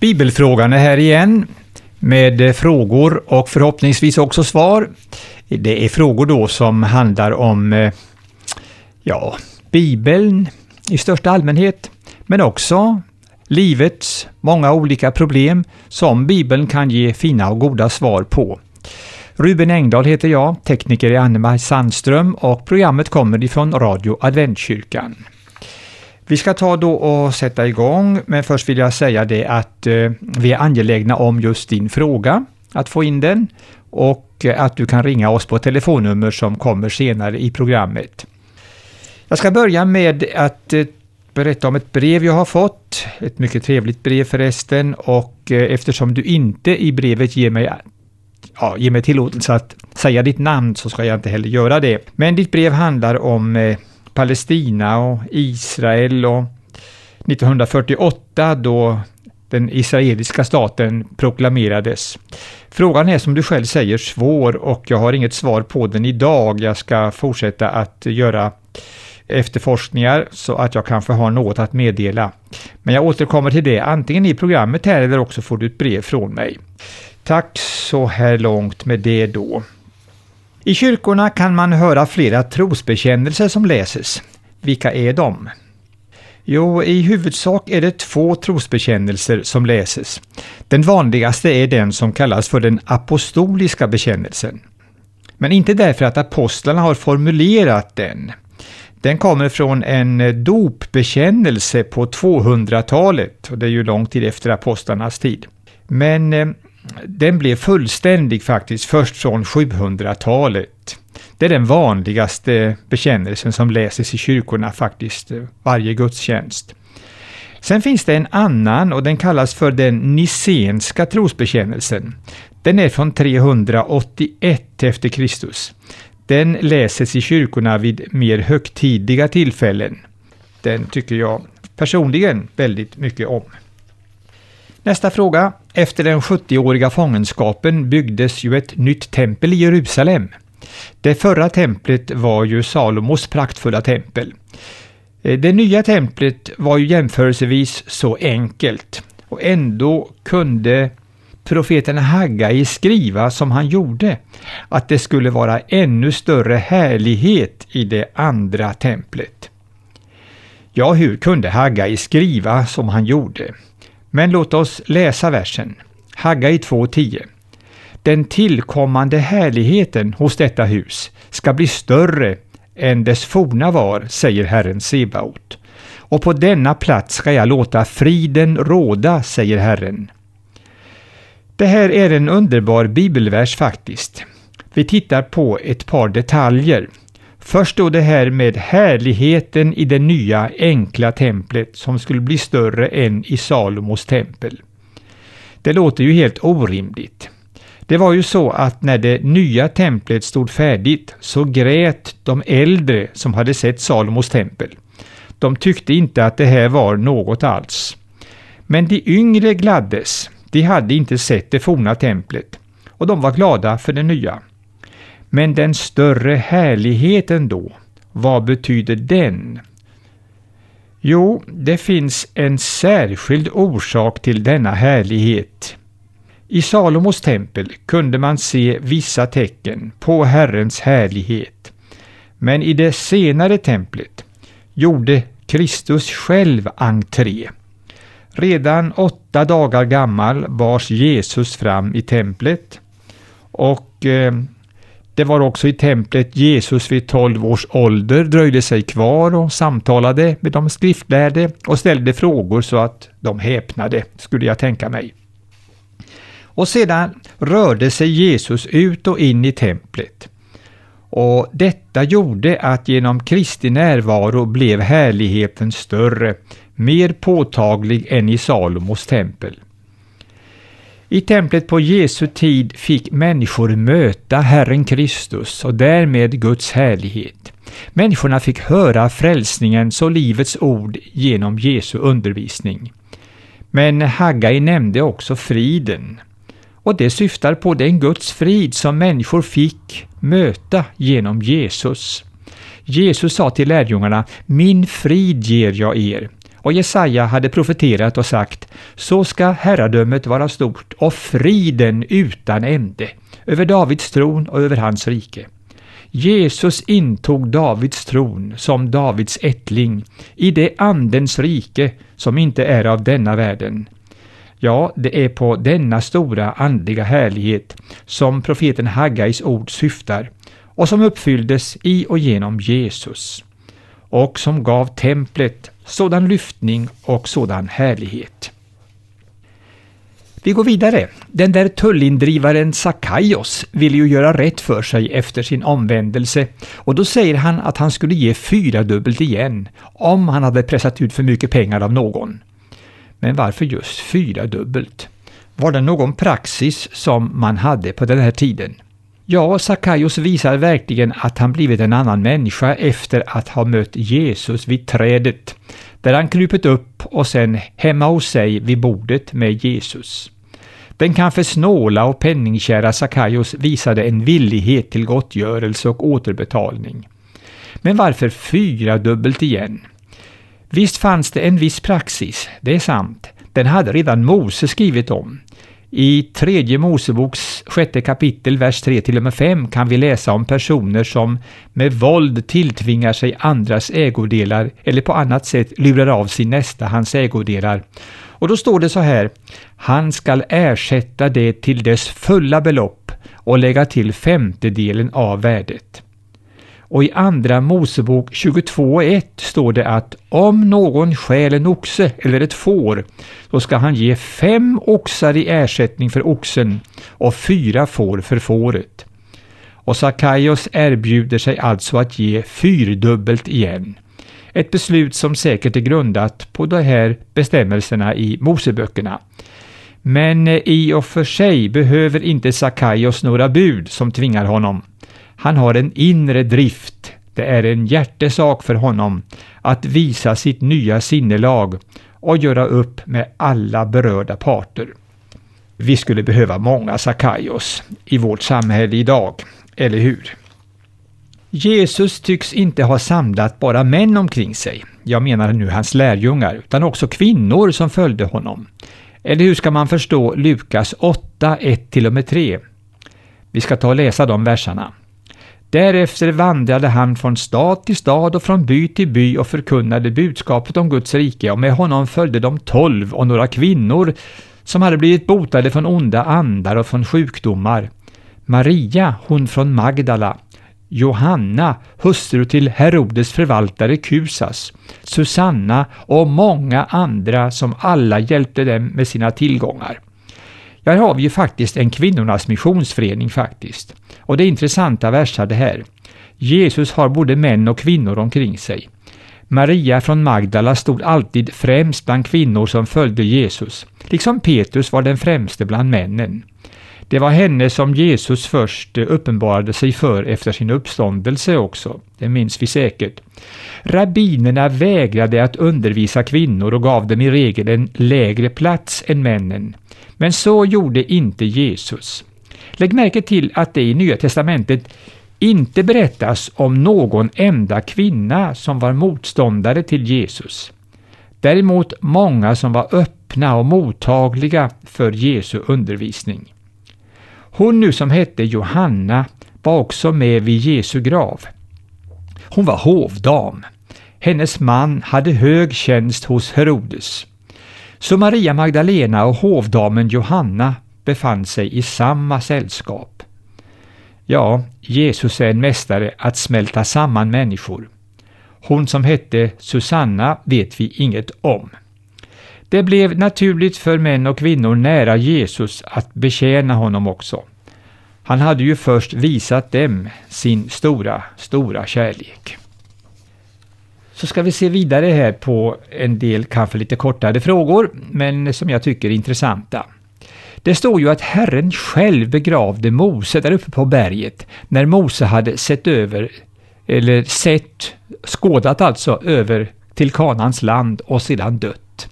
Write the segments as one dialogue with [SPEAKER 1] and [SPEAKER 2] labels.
[SPEAKER 1] Bibelfrågan är här igen med eh, frågor och förhoppningsvis också svar. Det är frågor då som handlar om eh, ja, Bibeln i största allmänhet, men också livets många olika problem som Bibeln kan ge fina och goda svar på. Ruben Engdahl heter jag, tekniker är Annemaj Sandström och programmet kommer ifrån Radio Adventkyrkan. Vi ska ta då och sätta igång, men först vill jag säga det att eh, vi är angelägna om just din fråga, att få in den och eh, att du kan ringa oss på telefonnummer som kommer senare i programmet. Jag ska börja med att eh, berätta om ett brev jag har fått, ett mycket trevligt brev förresten, och eftersom du inte i brevet ger mig ja, ge mig tillåtelse att säga ditt namn så ska jag inte heller göra det. Men ditt brev handlar om Palestina och Israel och 1948 då den israeliska staten proklamerades. Frågan är som du själv säger svår och jag har inget svar på den idag. Jag ska fortsätta att göra efterforskningar så att jag kanske har något att meddela. Men jag återkommer till det antingen i programmet här eller också får du ett brev från mig. Tack så här långt med det då. I kyrkorna kan man höra flera trosbekännelser som läses. Vilka är de? Jo, i huvudsak är det två trosbekännelser som läses. Den vanligaste är den som kallas för den apostoliska bekännelsen. Men inte därför att apostlarna har formulerat den. Den kommer från en dopbekännelse på 200-talet, och det är ju lång tid efter apostlarnas tid. Men eh, den blev fullständig faktiskt först från 700-talet. Det är den vanligaste bekännelsen som läses i kyrkorna faktiskt varje gudstjänst. Sen finns det en annan och den kallas för den nicenska trosbekännelsen. Den är från 381 efter Kristus. Den läses i kyrkorna vid mer högtidliga tillfällen. Den tycker jag personligen väldigt mycket om. Nästa fråga. Efter den 70-åriga fångenskapen byggdes ju ett nytt tempel i Jerusalem. Det förra templet var ju Salomos praktfulla tempel. Eh, det nya templet var ju jämförelsevis så enkelt och ändå kunde profeten Haggai skriva som han gjorde, att det skulle vara ännu större härlighet i det andra templet. Ja, hur kunde Haggai skriva som han gjorde? Men låt oss läsa versen. Haggai 2.10. Den tillkommande härligheten hos detta hus ska bli större än dess forna var, säger Herren Sebaot. Och på denna plats ska jag låta friden råda, säger Herren. Det här är en underbar bibelvers faktiskt. Vi tittar på ett par detaljer. Först då det här med härligheten i det nya enkla templet som skulle bli större än i Salomos tempel. Det låter ju helt orimligt. Det var ju så att när det nya templet stod färdigt så grät de äldre som hade sett Salomos tempel. De tyckte inte att det här var något alls. Men de yngre gladdes. De hade inte sett det forna templet och de var glada för det nya. Men den större härligheten då, vad betyder den? Jo, det finns en särskild orsak till denna härlighet. I Salomos tempel kunde man se vissa tecken på Herrens härlighet. Men i det senare templet gjorde Kristus själv entré. Redan åtta dagar gammal bars Jesus fram i templet och eh, det var också i templet Jesus vid 12 års ålder dröjde sig kvar och samtalade med de skriftlärde och ställde frågor så att de häpnade, skulle jag tänka mig. Och sedan rörde sig Jesus ut och in i templet. Och detta gjorde att genom Kristi närvaro blev härligheten större, mer påtaglig än i Salomos tempel. I templet på Jesu tid fick människor möta Herren Kristus och därmed Guds härlighet. Människorna fick höra frälsningens och livets ord genom Jesu undervisning. Men Haggai nämnde också friden. Och det syftar på den Guds frid som människor fick möta genom Jesus. Jesus sa till lärjungarna, Min frid ger jag er och Jesaja hade profeterat och sagt, så ska herradömet vara stort och friden utan ände över Davids tron och över hans rike. Jesus intog Davids tron som Davids ättling i det Andens rike som inte är av denna världen. Ja, det är på denna stora andliga härlighet som profeten Haggais ord syftar och som uppfylldes i och genom Jesus och som gav templet sådan lyftning och sådan härlighet. Vi går vidare. Den där tullindrivaren Sakaios ville ju göra rätt för sig efter sin omvändelse och då säger han att han skulle ge fyradubbelt igen om han hade pressat ut för mycket pengar av någon. Men varför just fyradubbelt? Var det någon praxis som man hade på den här tiden? Ja, Sakaios visar verkligen att han blivit en annan människa efter att ha mött Jesus vid trädet, där han krupit upp och sen hemma hos sig vid bordet med Jesus. Den kanske snåla och penningkära Sakaios visade en villighet till gottgörelse och återbetalning. Men varför fyra dubbelt igen? Visst fanns det en viss praxis, det är sant. Den hade redan Mose skrivit om. I tredje Moseboks sjätte kapitel, vers 3 till och med 5 kan vi läsa om personer som med våld tilltvingar sig andras ägodelar eller på annat sätt lurar av sin nästa hans ägodelar. Och då står det så här, han skall ersätta det till dess fulla belopp och lägga till femtedelen av värdet. Och i Andra Mosebok 22.1 står det att om någon stjäl en oxe eller ett får, då ska han ge fem oxar i ersättning för oxen och fyra får för fåret. Och Sakaios erbjuder sig alltså att ge fyrdubbelt igen. Ett beslut som säkert är grundat på de här bestämmelserna i Moseböckerna. Men eh, i och för sig behöver inte Sakaios några bud som tvingar honom. Han har en inre drift. Det är en hjärtesak för honom att visa sitt nya sinnelag och göra upp med alla berörda parter. Vi skulle behöva många Sakaios i vårt samhälle idag, eller hur? Jesus tycks inte ha samlat bara män omkring sig, jag menar nu hans lärjungar, utan också kvinnor som följde honom. Eller hur ska man förstå Lukas 8, 1-3? Vi ska ta och läsa de verserna. Därefter vandrade han från stad till stad och från by till by och förkunnade budskapet om Guds rike och med honom följde de tolv och några kvinnor som hade blivit botade från onda andar och från sjukdomar. Maria, hon från Magdala, Johanna, hustru till Herodes förvaltare Kusas, Susanna och många andra som alla hjälpte dem med sina tillgångar. Där har vi ju faktiskt en kvinnornas missionsförening faktiskt. Och det är intressanta versar det här. Jesus har både män och kvinnor omkring sig. Maria från Magdala stod alltid främst bland kvinnor som följde Jesus, liksom Petrus var den främste bland männen. Det var henne som Jesus först uppenbarade sig för efter sin uppståndelse också, det minns vi säkert. Rabbinerna vägrade att undervisa kvinnor och gav dem i regel en lägre plats än männen. Men så gjorde inte Jesus. Lägg märke till att det i Nya testamentet inte berättas om någon enda kvinna som var motståndare till Jesus. Däremot många som var öppna och mottagliga för Jesu undervisning. Hon nu som hette Johanna var också med vid Jesu grav. Hon var hovdam. Hennes man hade hög tjänst hos Herodes. Så Maria Magdalena och hovdamen Johanna befann sig i samma sällskap. Ja, Jesus är en mästare att smälta samman människor. Hon som hette Susanna vet vi inget om. Det blev naturligt för män och kvinnor nära Jesus att betjäna honom också. Han hade ju först visat dem sin stora, stora kärlek. Så ska vi se vidare här på en del kanske lite kortare frågor, men som jag tycker är intressanta. Det står ju att Herren själv begravde Mose där uppe på berget när Mose hade sett över, eller sett, skådat alltså, över till Kanans land och sedan dött.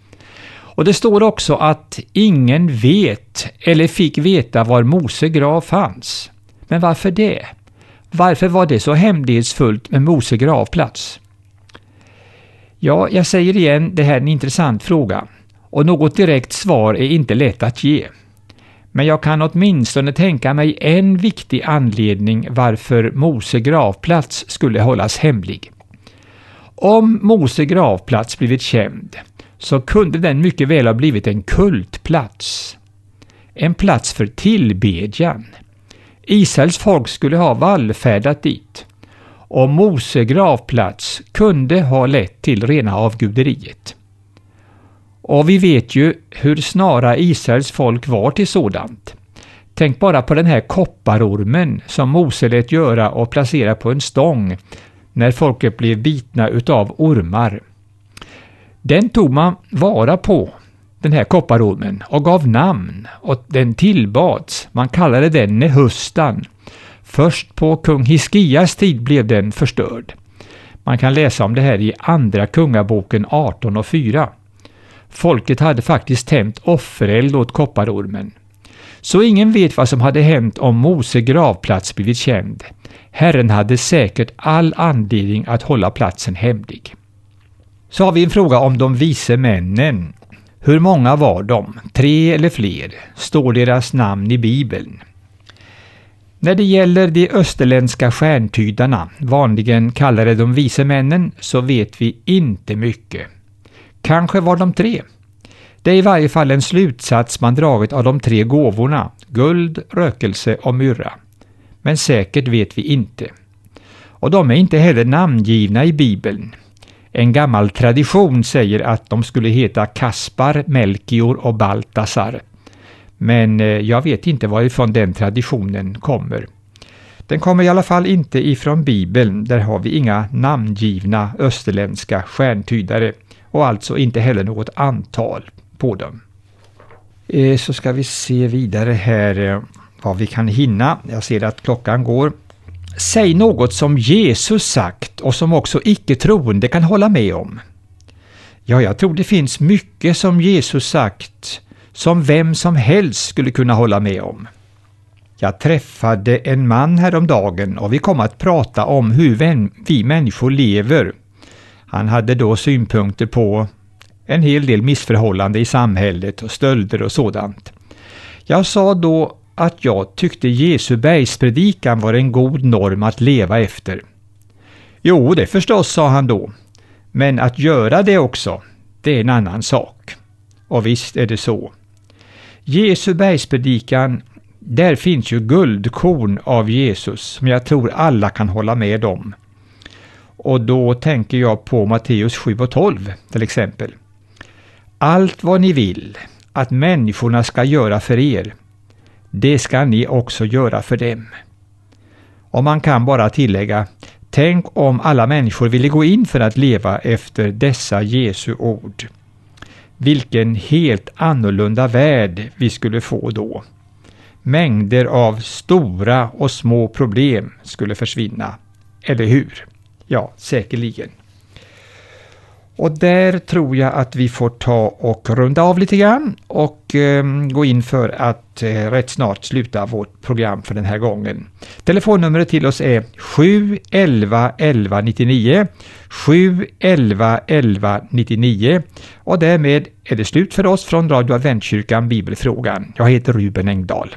[SPEAKER 1] Och det står också att ingen vet eller fick veta var Mose grav fanns. Men varför det? Varför var det så hemlighetsfullt med Mose gravplats? Ja, jag säger igen, det här är en intressant fråga och något direkt svar är inte lätt att ge. Men jag kan åtminstone tänka mig en viktig anledning varför Mose gravplats skulle hållas hemlig. Om Mose gravplats blivit känd så kunde den mycket väl ha blivit en kultplats. En plats för tillbedjan. Israels folk skulle ha vallfärdat dit och Mose gravplats kunde ha lett till rena avguderiet. Och vi vet ju hur snara Israels folk var till sådant. Tänk bara på den här kopparormen som Mose lät göra och placera på en stång när folket blev bitna utav ormar. Den tog man vara på, den här kopparormen, och gav namn och den tillbads. Man kallade den Nehustan. Först på kung Hiskias tid blev den förstörd. Man kan läsa om det här i Andra Kungaboken 18 och 4. Folket hade faktiskt tänt offereld åt kopparormen. Så ingen vet vad som hade hänt om Mose gravplats blivit känd. Herren hade säkert all anledning att hålla platsen hemlig. Så har vi en fråga om de vise männen. Hur många var de? Tre eller fler? Står deras namn i Bibeln? När det gäller de österländska stjärntydarna, vanligen kallade de vise männen, så vet vi inte mycket. Kanske var de tre. Det är i varje fall en slutsats man dragit av de tre gåvorna, guld, rökelse och myrra. Men säkert vet vi inte. Och de är inte heller namngivna i Bibeln. En gammal tradition säger att de skulle heta Kaspar, Melchior och Baltasar. Men eh, jag vet inte varifrån den traditionen kommer. Den kommer i alla fall inte ifrån Bibeln, där har vi inga namngivna österländska stjärntydare och alltså inte heller något antal på dem. Eh, så ska vi se vidare här eh, vad vi kan hinna. Jag ser att klockan går. Säg något som Jesus sagt och som också icke-troende kan hålla med om. Ja, jag tror det finns mycket som Jesus sagt som vem som helst skulle kunna hålla med om. Jag träffade en man häromdagen och vi kom att prata om hur vi människor lever. Han hade då synpunkter på en hel del missförhållanden i samhället och stölder och sådant. Jag sa då att jag tyckte Jesu bergspredikan var en god norm att leva efter. Jo, det förstås, sa han då. Men att göra det också, det är en annan sak. Och visst är det så. Jesu bergspredikan, där finns ju guldkorn av Jesus som jag tror alla kan hålla med om. Och då tänker jag på Matteus 7 och 12 till exempel. Allt vad ni vill att människorna ska göra för er, det ska ni också göra för dem. Och man kan bara tillägga, tänk om alla människor ville gå in för att leva efter dessa Jesu ord. Vilken helt annorlunda värld vi skulle få då. Mängder av stora och små problem skulle försvinna, eller hur? Ja, säkerligen. Och där tror jag att vi får ta och runda av lite grann och eh, gå in för att eh, rätt snart sluta vårt program för den här gången. Telefonnumret till oss är 711 11 99 711 11 99 och därmed är det slut för oss från Radio Adventkyrkan Bibelfrågan. Jag heter Ruben Engdahl.